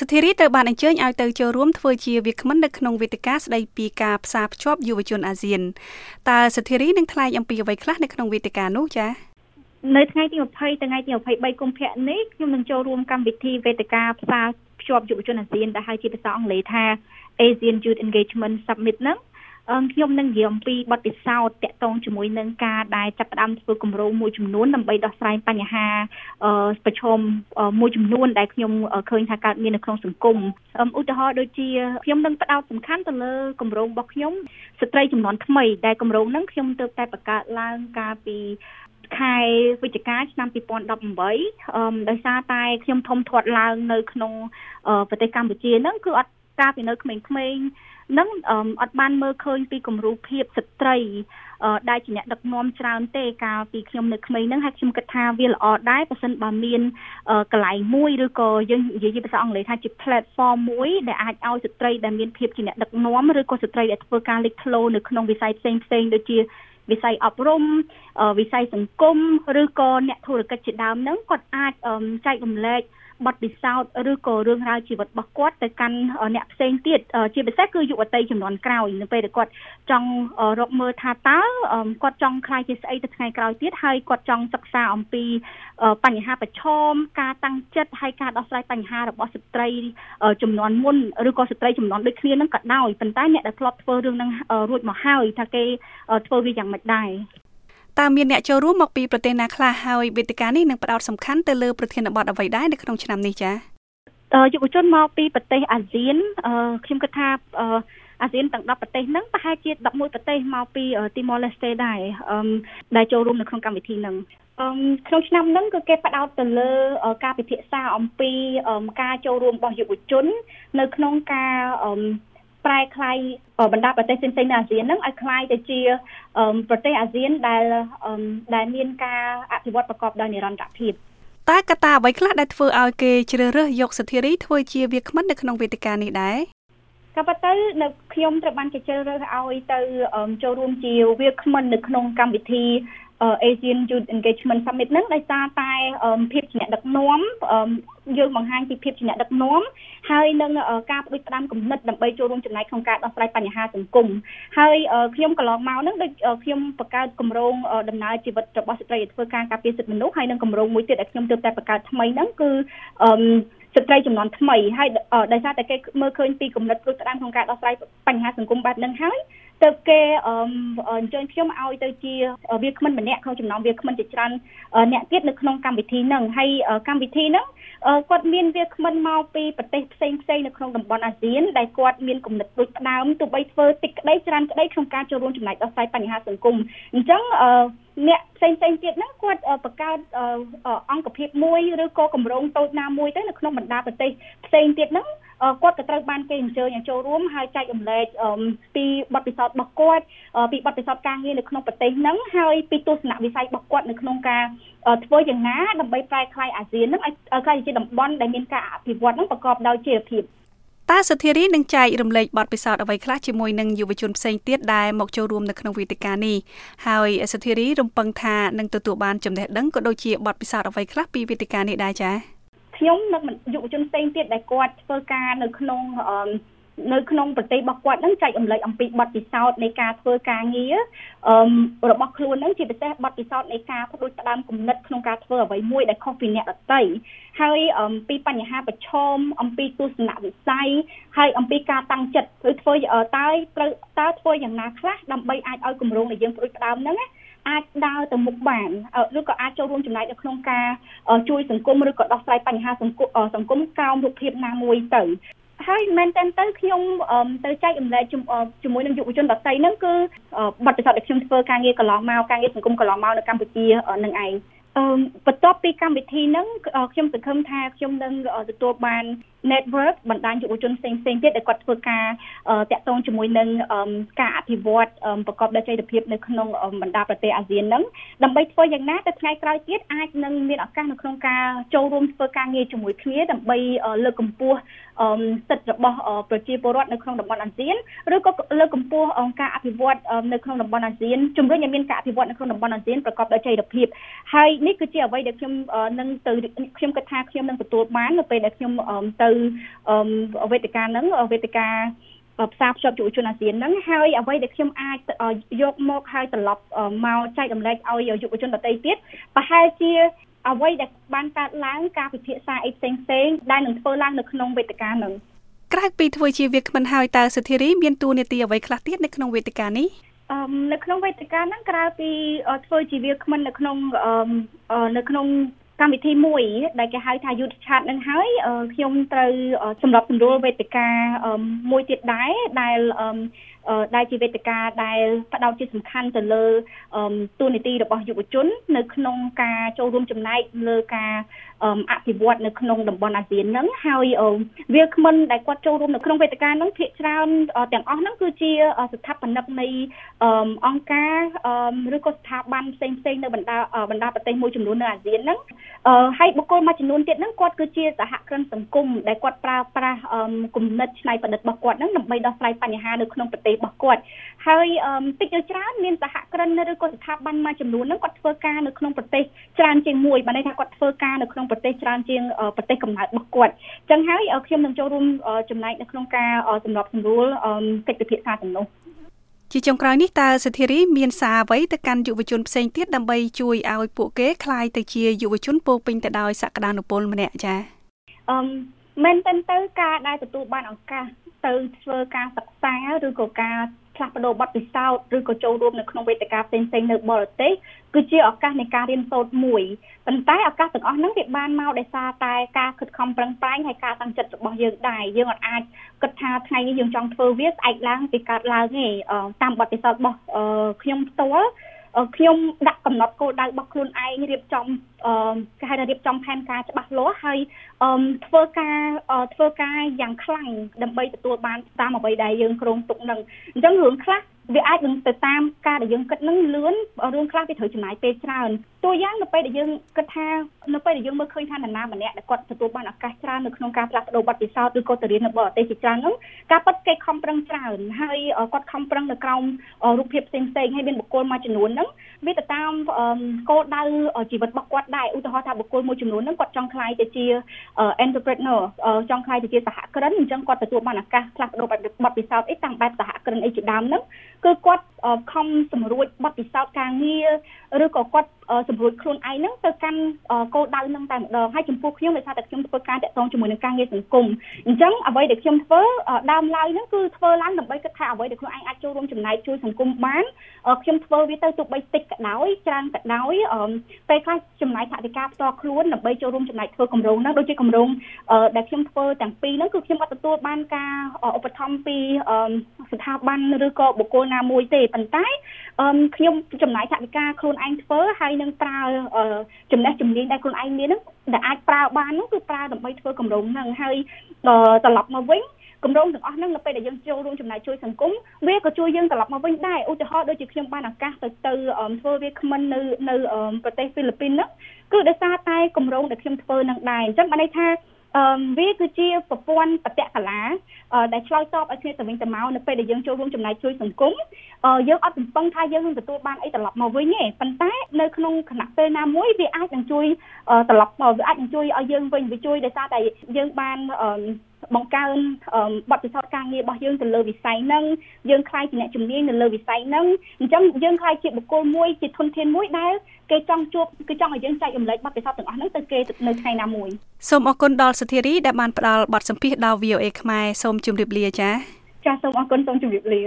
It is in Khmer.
សធារីត្រូវបានអញ្ជើញឲ្យទៅចូលរួមធ្វើជាវាគ្មិននៅក្នុងវេទិកាស្ដីពីការផ្សារភ្ជាប់យុវជនអាស៊ានតើសធារីនឹងថ្លែងអំពីអ្វីខ្លះនៅក្នុងវេទិកានោះចា៎នៅថ្ងៃទី20ថ្ងៃទី23កុម្ភៈនេះខ្ញុំនឹងចូលរួមកម្មវិធីវេទិកាផ្សារភ្ជាប់យុវជនអាស៊ានដែលហៅជាភាសាអង់គ្លេសថា Asian Youth Engagement Summit ហ្នឹង ខ្ញុំនឹងនិយាយអំពីបទពិសោធន៍តាក់ទងជាមួយនឹងការដែលចាប់ផ្ដើមធ្វើគម្រោងមួយចំនួនដើម្បីដោះស្រាយបញ្ហាប្រឈមមួយចំនួនដែលខ្ញុំឃើញថាកើតមាននៅក្នុងសង្គមឧទាហរណ៍ដូចជាខ្ញុំនឹងផ្ដោតសំខាន់ទៅលើគម្រោងរបស់ខ្ញុំស្ត្រីចំនួនថ្មីដែលគម្រោងហ្នឹងខ្ញុំទើបតែបង្កើតឡើងកាលពីខែវិច្ឆិកាឆ្នាំ2018អឺដោយសារតែខ្ញុំធំធាត់ឡើងនៅក្នុងប្រទេសកម្ពុជាហ្នឹងគឺអត់កាលពីនៅក្មេងៗ នឹងអត់បានមើលឃើញពីគំរូភាពស្ត្រីដែលជាអ្នកដឹកនាំច្រើនទេកាលពីខ្ញុំនៅក្មេងហ្នឹងហើយខ្ញុំគិតថាវាល្អដែរបើសិនបើមានកន្លែងមួយឬក៏យើងនិយាយជាភាសាអង់គ្លេសថាជា platform មួយដែលអាចឲ្យស្ត្រីដែលមានភាពជាអ្នកដឹកនាំឬក៏ស្ត្រីដែលធ្វើការលេចធ្លោនៅក្នុងវិស័យផ្សេងផ្សេងដូចជាវិស័យអប់រំវិស័យសង្គមឬក៏អ្នកធុរកិច្ចជាដើមហ្នឹងគាត់អាចចែករំលែក បទពិសោធន៍ឬក៏រឿងរ៉ាវជីវិតរបស់គាត់ទៅកាន់អ្នកផ្សេងទៀតជាពិសេសគឺយុវតីចំនួនក្រោយនៅពេលដែលគាត់ចង់រកមើលថាតើគាត់ចង់ខ្លាយជាស្អីទៅថ្ងៃក្រោយទៀតហើយគាត់ចង់សិក្សាអំពីបញ្ហាប្រឈមការតាំងចិត្តហើយការដោះស្រាយបញ្ហារបស់ស្ត្រីចំនួនមុនឬក៏ស្ត្រីចំនួនដូចគ្នានឹងក៏ដោយប៉ុន្តែអ្នកដែលធ្លាប់ធ្វើរឿងហ្នឹងរួចមកហើយថាគេធ្វើវាយ៉ាងម៉េចដែរ តើមានអ្នកចូលរួមមកពីប្រទេសណាខ្លះហើយវេទិកានេះនឹងផ្ដោតសំខាន់ទៅលើប្រធានបទអ្វីដែរនៅក្នុងឆ្នាំនេះចា៎យុវជនមកពីប្រទេសអាស៊ានខ្ញុំគិតថាអាស៊ានទាំង10ប្រទេសហ្នឹងប្រហែលជា11ប្រទេសមកពីទីម៉ូឡេស្តេដែរដែលចូលរួមនៅក្នុងកម្មវិធីហ្នឹងអឺក្នុងឆ្នាំហ្នឹងគឺគេផ្ដោតទៅលើការពិភាក្សាអំពីការចូលរួមរបស់យុវជន នៅក្នុងការ ប្រែคลายបណ្ដាប្រទេសផ្សេងៗនៅអាស៊ានហ្នឹងឲ្យคล้ายទៅជាប្រទេសអាស៊ានដែលដែលមានការអភិវឌ្ឍប្រកបដោយនិរន្តរភាពតើកត្តាអ្វីខ្លះដែលធ្វើឲ្យគេជ្រើសរើសយកសទ្ធារីធ្វើជាវាគ្មិននៅក្នុងវេទិកានេះដែរក៏ប៉ុន្តែនៅខ្ញុំត្រូវបានគេជ្រើសរើសឲ្យទៅចូលរួមជាវាគ្មិននៅក្នុងកម្មវិធី Asian Youth Engagement Summit ហ្នឹងដោយសារតែភាពជាអ្នកដឹកនាំយើងបង្ហាញពីភាពជាអ្នកដឹកនាំហើយនឹងការបដិផ្ដាំគំនិតដើម្បីចូលរួមចំណែកក្នុងការដោះស្រាយបញ្ហាសង្គមហើយខ្ញុំកន្លងមកហ្នឹងដូចខ្ញុំបង្កើតគម្រោងដំណើរជីវិតរបស់ស្ត្រីឲ្យធ្វើការការពារសិទ្ធិមនុស្សហើយនឹងគម្រោងមួយទៀតដែលខ្ញុំទើបតែបង្កើតថ្មីហ្នឹងគឺស្ត្រីចំនួនថ្មីហើយដោយសារតែគេមើលឃើញពីគំនិតព្រួយផ្ដាំក្នុងការដោះស្រាយបញ្ហាសង្គមបែបហ្នឹងហើយ ទៅគេអញ្ជើញខ្ញុំឲ្យទៅជាវាគ្មិនម្នាក់ក្នុងចំណោមវាគ្មិនជាច្រើនអ្នកទៀតនៅក្នុងកម្មវិធីហ្នឹងហើយកម្មវិធីហ្នឹងគាត់មានវាគ្មិនមកពីប្រទេសផ្សេងផ្សេងនៅក្នុងតំបន់អាស៊ានដែលគាត់មានគំនិតដូចផ្ដើមទោះបីធ្វើតិចក្តីច្រើនក្តីក្នុងការចូលរួមចំណែកដោះស្រាយបញ្ហាសង្គមអញ្ចឹងអ្នកផ្សេងផ្សេងទៀតហ្នឹងគាត់បង្កើតអង្គភាពមួយឬក៏គម្រោងតូចណាមួយទៅនៅក្នុងបណ្ដាប្រទេសផ្សេងទៀតហ្នឹង គាត់ក៏ត្រូវបានគេអញ្ជើញឲ្យចូលរួមហើយចែករំលែកពីបទពិសោធន៍របស់គាត់ពីបទពិសោធន៍ការងារនៅក្នុងប្រទេសហ្នឹងហើយពីទស្សនវិស័យរបស់គាត់នៅក្នុងការធ្វើយ៉ាងណាដើម្បីប្រែក្លាយអាស៊ានហ្នឹងឲ្យក្លាយជាតំបន់ដែលមានការអភិវឌ្ឍហ្នឹងប្រកបដោយជីវភាពតើសធារីនឹងចែករំលែកបទពិសោធន៍អ្វីខ្លះជាមួយនឹងយុវជនផ្សេងទៀតដែលមកចូលរួមនៅក្នុងវេទិកានេះហើយសធារីរំពឹងថានឹងទទួលបានចំណេះដឹងក៏ដូចជាបទពិសោធន៍អ្វីខ្លះពីវេទិកានេះដែរចា៎ ខ្ញុំនិងយុវជនផ្សេងទៀតដែលគាត់ធ្វើការនៅក្នុងនៅក្នុងប្រទេសរបស់គាត់នឹងចែករំលែកអំពីបទពិសោធន៍នៃការធ្វើការងាររបស់ខ្លួននឹងជាពិសេសបទពិសោធន៍នៃការផ្ដួចផ្ដើមគំនិតក្នុងការធ្វើអ្វីមួយដែលខុសពីអ្នកដទៃហើយពីបញ្ហាប្រឈមអំពីទស្សនវិស័យហើយអំពីការតាំងចិត្តឬធ្វើតើត្រូវតើធ្វើយ៉ាងណាខ្លះដើម្បីអាចឲ្យគម្រោងដែលយើងផ្ដួចផ្ដើមហ្នឹង អាចដើរទៅមុខបានឬក៏អាចចូលរួមចំណែកនៅក្នុងការជួយសង្គមឬក៏ដោះស្រាយបញ្ហាសង្គមសង្គមកោមរូបភាពណាមួយទៅហើយមែនតើទៅខ្ញុំទៅចែករំលែកជាមួយនឹងយុវជនដទៃហ្នឹងគឺបទពិសោធន៍ដែលខ្ញុំធ្វើការងារកន្លងមកការងារសង្គមកន្លងមកនៅកម្ពុជានឹងឯង អឺបន្ទាប់ពីកម្មវិធីហ្នឹងខ្ញុំសង្ឃឹមថាខ្ញុំនឹងទទួលបាន network បណ្ដាញយុវជនផ្សេងផ្សេងទៀតដែលគាត់ធ្វើការតាក់ទងជាមួយនឹងការអភិវឌ្ឍប្រកបដោយចីរភាពនៅក្នុងបណ្ដាប្រទេសអាស៊ានហ្នឹងដើម្បីធ្វើយ៉ាងណាទៅថ្ងៃក្រោយទៀតអាចនឹងមានឱកាសនៅក្នុងការចូលរួមធ្វើការងារជាមួយគ្នាដើម្បីលើកកម្ពស់សិទ្ធិរបស់ប្រជាពលរដ្ឋនៅក្នុងតំបន់អាស៊ានឬក៏លើកកម្ពស់ការអភិវឌ្ឍនៅក្នុងតំបន់អាស៊ានជំរុញឲ្យមានការអភិវឌ្ឍនៅក្នុងតំបន់អាស៊ានប្រកបដោយចីរភាព ហើយនេះគឺជាអ្វីដែលខ្ញុំនឹងទៅខ្ញុំគិតថាខ្ញុំនឹងទទួលបាននៅពេលដែលខ្ញុំទៅវេទិកាហ្នឹងវេទិកាផ្សារភ្ជាប់យុវជនអាស៊ានហ្នឹងហើយអ្វីដែលខ្ញុំអាចយកមកហើយត្រឡប់មកចែករំលែកឲ្យយុវជនដទៃទៀតប្រហែលជាអ្វីដែលបានកើតឡើងការពិភាក្សាអីផ្សេងផ្សេងដែលនឹងធ្វើឡើងនៅក្នុងវេទិកាហ្នឹងក្រៅពីធ្វើជាវាគ្មិនហើយតើសុធារីមានតួនាទីអ្វីខ្លះទៀតនៅក្នុងវេទិកានេះអឺ នៅក្នុងវេទិកាហ្នឹងក្រៅពីធ្វើជាវាគ្មិននៅក្នុងនៅក្នុងកម្មវិធីមួយដែលគេហៅថា Youth Chat នឹងហើយខ្ញុំត្រូវសម្របសម្រួលវេទិកាមួយទៀតដែរដែល ដែលជាវេទិកាដែលផ្ដោតជាសំខាន់ទៅលើទូនីតិរបស់យុវជន នៅក្នុងការចូលរួមចំណែកលើការអភិវឌ្ឍនៅក្នុងតំបន់អាស៊ានហ្នឹងហើយវាគ្មិនដែលគាត់ចូលរួមនៅក្នុងវេទិកាហ្នឹងភាគច្រើនទាំងអស់ហ្នឹងគឺជាស្ថាបនិកនៃអង្គការឬក៏ស្ថាប័នផ្សេងផ្សេងនៅបណ្ដាបណ្ដាប្រទេសមួយចំនួននៅអាស៊ានហ្នឹងហើយបុគ្គលមួយចំនួនទៀតហ្នឹងគាត់គឺជាសហគ្រិនសង្គមដែលគាត់ប្រើប្រាស់គំនិតច្នៃប្រឌិតរបស់គាត់ហ្នឹងដើម្បីដោះស្រាយបញ្ហានៅក្នុងប្រទេសរបស់គាត់ហើយតិចឬច្រើនមានសហគ្រិនឬក៏ស្ថាប័នមួយចំនួនហ្នឹងគាត់ធ្វើការនៅក្នុងប្រទេសច្រើនជាងមួយបានន័យថាគាត់ធ្វើការនៅក្នុងប្រទេសច្រើនជាងប្រទេសកំណើតរបស់គាត់អញ្ចឹងហើយខ្ញុំនឹងចូលរួមចំណែកនៅក្នុងការសម្របសម្រួលកិច្ចពិភាក្សាទាំងនោះជាចុងក្រោយនេះតើសិទ្ធិរីមានសារអ្វីទៅកាន់យុវជនផ្សេងទៀតដើម្បីជួយឲ្យពួកគេក្លាយទៅជាយុវជនពោពេញទៅដោយសក្តានុពលម្នាក់ចា៎អឺ មែនតើទៅការដែលទទួលបានឱកាសទៅធ្វើការសិក្សាឬក៏ការផ្លាស់ប្ដូរបទពិសោធន៍ឬក៏ចូលរួមនៅក្នុងវេទិកាផ្សេងៗនៅបរទេសគឺជាឱកាសនៃការរៀនសូត្រមួយប៉ុន្តែឱកាសទាំងអស់ហ្នឹងវាបានមកដោយសារតែការខិតខំប្រឹងប្រែងហើយការតាំងចិត្តរបស់យើងដែរយើងអាចគិតថាថ្ងៃនេះយើងចង់ធ្វើវាស្អែកឡើងពីកើតឡើងទេតាមបទពិសោធន៍របស់ខ្ញុំផ្ទាល់ ខ្ញុំដាក់កំណត់គោលដៅរបស់ខ្លួនឯងរៀបចំគេហៅថារៀបចំផែនការច្បាស់លាស់ហើយធ្វើការធ្វើការយ៉ាងខ្លាំងដើម្បីទទួលបានតាមអ្វីដែលយើងគ្រោងទុកនឹងអញ្ចឹងរឿងខ្លះ វាអាចនឹងទៅតាមការដែលយើងគិតនឹងលឿនរឿងខ្លះវាត្រូវចំណាយពេលច្រើនតួយ៉ាងនៅពេលដែលយើងគិតថានៅពេលដែលយើងមើលឃើញថានរណាម្នាក់ដែលគាត់ទទួលបានឱកាសច្រើននៅក្នុងការផ្លាស់ប្ដូរបទពិសោធន៍ឬក៏ទៅរៀននៅបរទេសជាច្រើននោះការពិតគេខំប្រឹងច្រើនហើយគាត់ខំប្រឹងនៅក្រោមរូបភាពផ្សេងផ្សេងហើយមានបុគ្គលមួយចំនួនហ្នឹងវាទៅតាមគោលដៅជីវិតរបស់គាត់ដែរឧទាហរណ៍ថាបុគ្គលមួយចំនួនហ្នឹងគាត់ចង់ក្លាយទៅជា entrepreneur ចង់ក្លាយទៅជាសហគ្រិនអញ្ចឹងគាត់ទទួលបានឱកាសផ្លាស់ប្ដូរបទពិសោធន៍អីតាមបែបសហគ្រិនអីជាដើមហ្នឹងគឺគាត់ខំសម្រួចបទពិសោធន៍ការងារឬក៏គាត់សម្រួលខ្លួនឯងហ្នឹងទៅកាន់គោលដៅហ្នឹងតែម្ដងហើយចំពោះខ្ញុំដោយសារតែខ្ញុំធ្វើការតាក់ទងជាមួយនឹងការងារសង្គមអញ្ចឹងអ្វីដែលខ្ញុំធ្វើដើមឡើយហ្នឹងគឺធ្វើឡើងដើម្បីគិតថាអ្វីដែលខ្លួនឯងអាចចូលរួមចំណែកជួយសង្គមបានខ្ញុំធ្វើវាទៅទោះបីតិចក៏ដោយច្រើនក៏ដោយពេលខ្លះចំណាយថវិកាផ្ទាល់ខ្លួនដើម្បីចូលរួមចំណែកធ្វើគម្រោងហ្នឹងដូចជាគម្រោងដែលខ្ញុំធ្វើទាំងពីរហ្នឹងគឺខ្ញុំអត់ទទួលបានការឧបត្ថម្ភពីស្ថាប័នឬក៏បុគ្គលណាមួយទេប៉ុន្តែខ្ញុំចំណាយថវិកាខ្លួនឯងធ្វើហើយនឹងប្រើចំណេះជំនាញដែលខ្លួនឯងមានហ្នឹងដែលអាចប្រើបានហ្នឹងគឺប្រើដើម្បីធ្វើគម្រោងហ្នឹងហើយត្រឡប់មកវិញគម្រោងទាំងអស់ហ្នឹងនៅពេលដែលយើងចូលរួមចំណែកជួយសង្គមវាក៏ជួយយើងត្រឡប់មកវិញដែរឧទាហរណ៍ដូចជាខ្ញុំបានឱកាសទៅទៅធ្វើវាគ្មិននៅនៅប្រទេសហ្វីលីពីនហ្នឹងគឺដោយសារតែគម្រោងដែលខ្ញុំធ្វើនឹងដែរអញ្ចឹងបានន័យថា អឺវាគឺជាប្រព័ន្ធបតកលាដែលឆ្លើយតបឲ្យគ្នាទៅវិញទៅមកនៅពេលដែលយើងចូលរួមចំណែកជួយសង្គមយើងអត់កំពុងថាយើងនឹងទទួលបានអីត្រឡប់មកវិញទេប៉ុន្តែនៅក្នុងគណៈពេលណាមួយវាអាចនឹងជួយត្រឡប់មកវាអាចនឹងជួយឲ្យយើងវិញវាជួយដោយសារតែយើងបាន បង្កើនបទពិសោធន៍ការងាររបស់យើងទៅលើវិស័យហ្នឹងយើងខ្លាយជាអ្នកជំនាញនៅលើវិស័យហ្នឹងអញ្ចឹងយើងខ្លាយជាបុគ្គលមួយជាធនធានមួយដែលគេចង់ជួបគឺចង់ឲ្យយើងចែករំលែកបទពិសោធន៍ទាំងអស់ហ្នឹងទៅគេនៅថ្ងៃណាមួយសូមអរគុណដល់សធារីដែលបានផ្ដល់បទសម្ភាសន៍ដល់ VOA ខ្មែរសូមជម្រាបលាចា៎ចាសសូមអរគុណសូមជម្រាបលា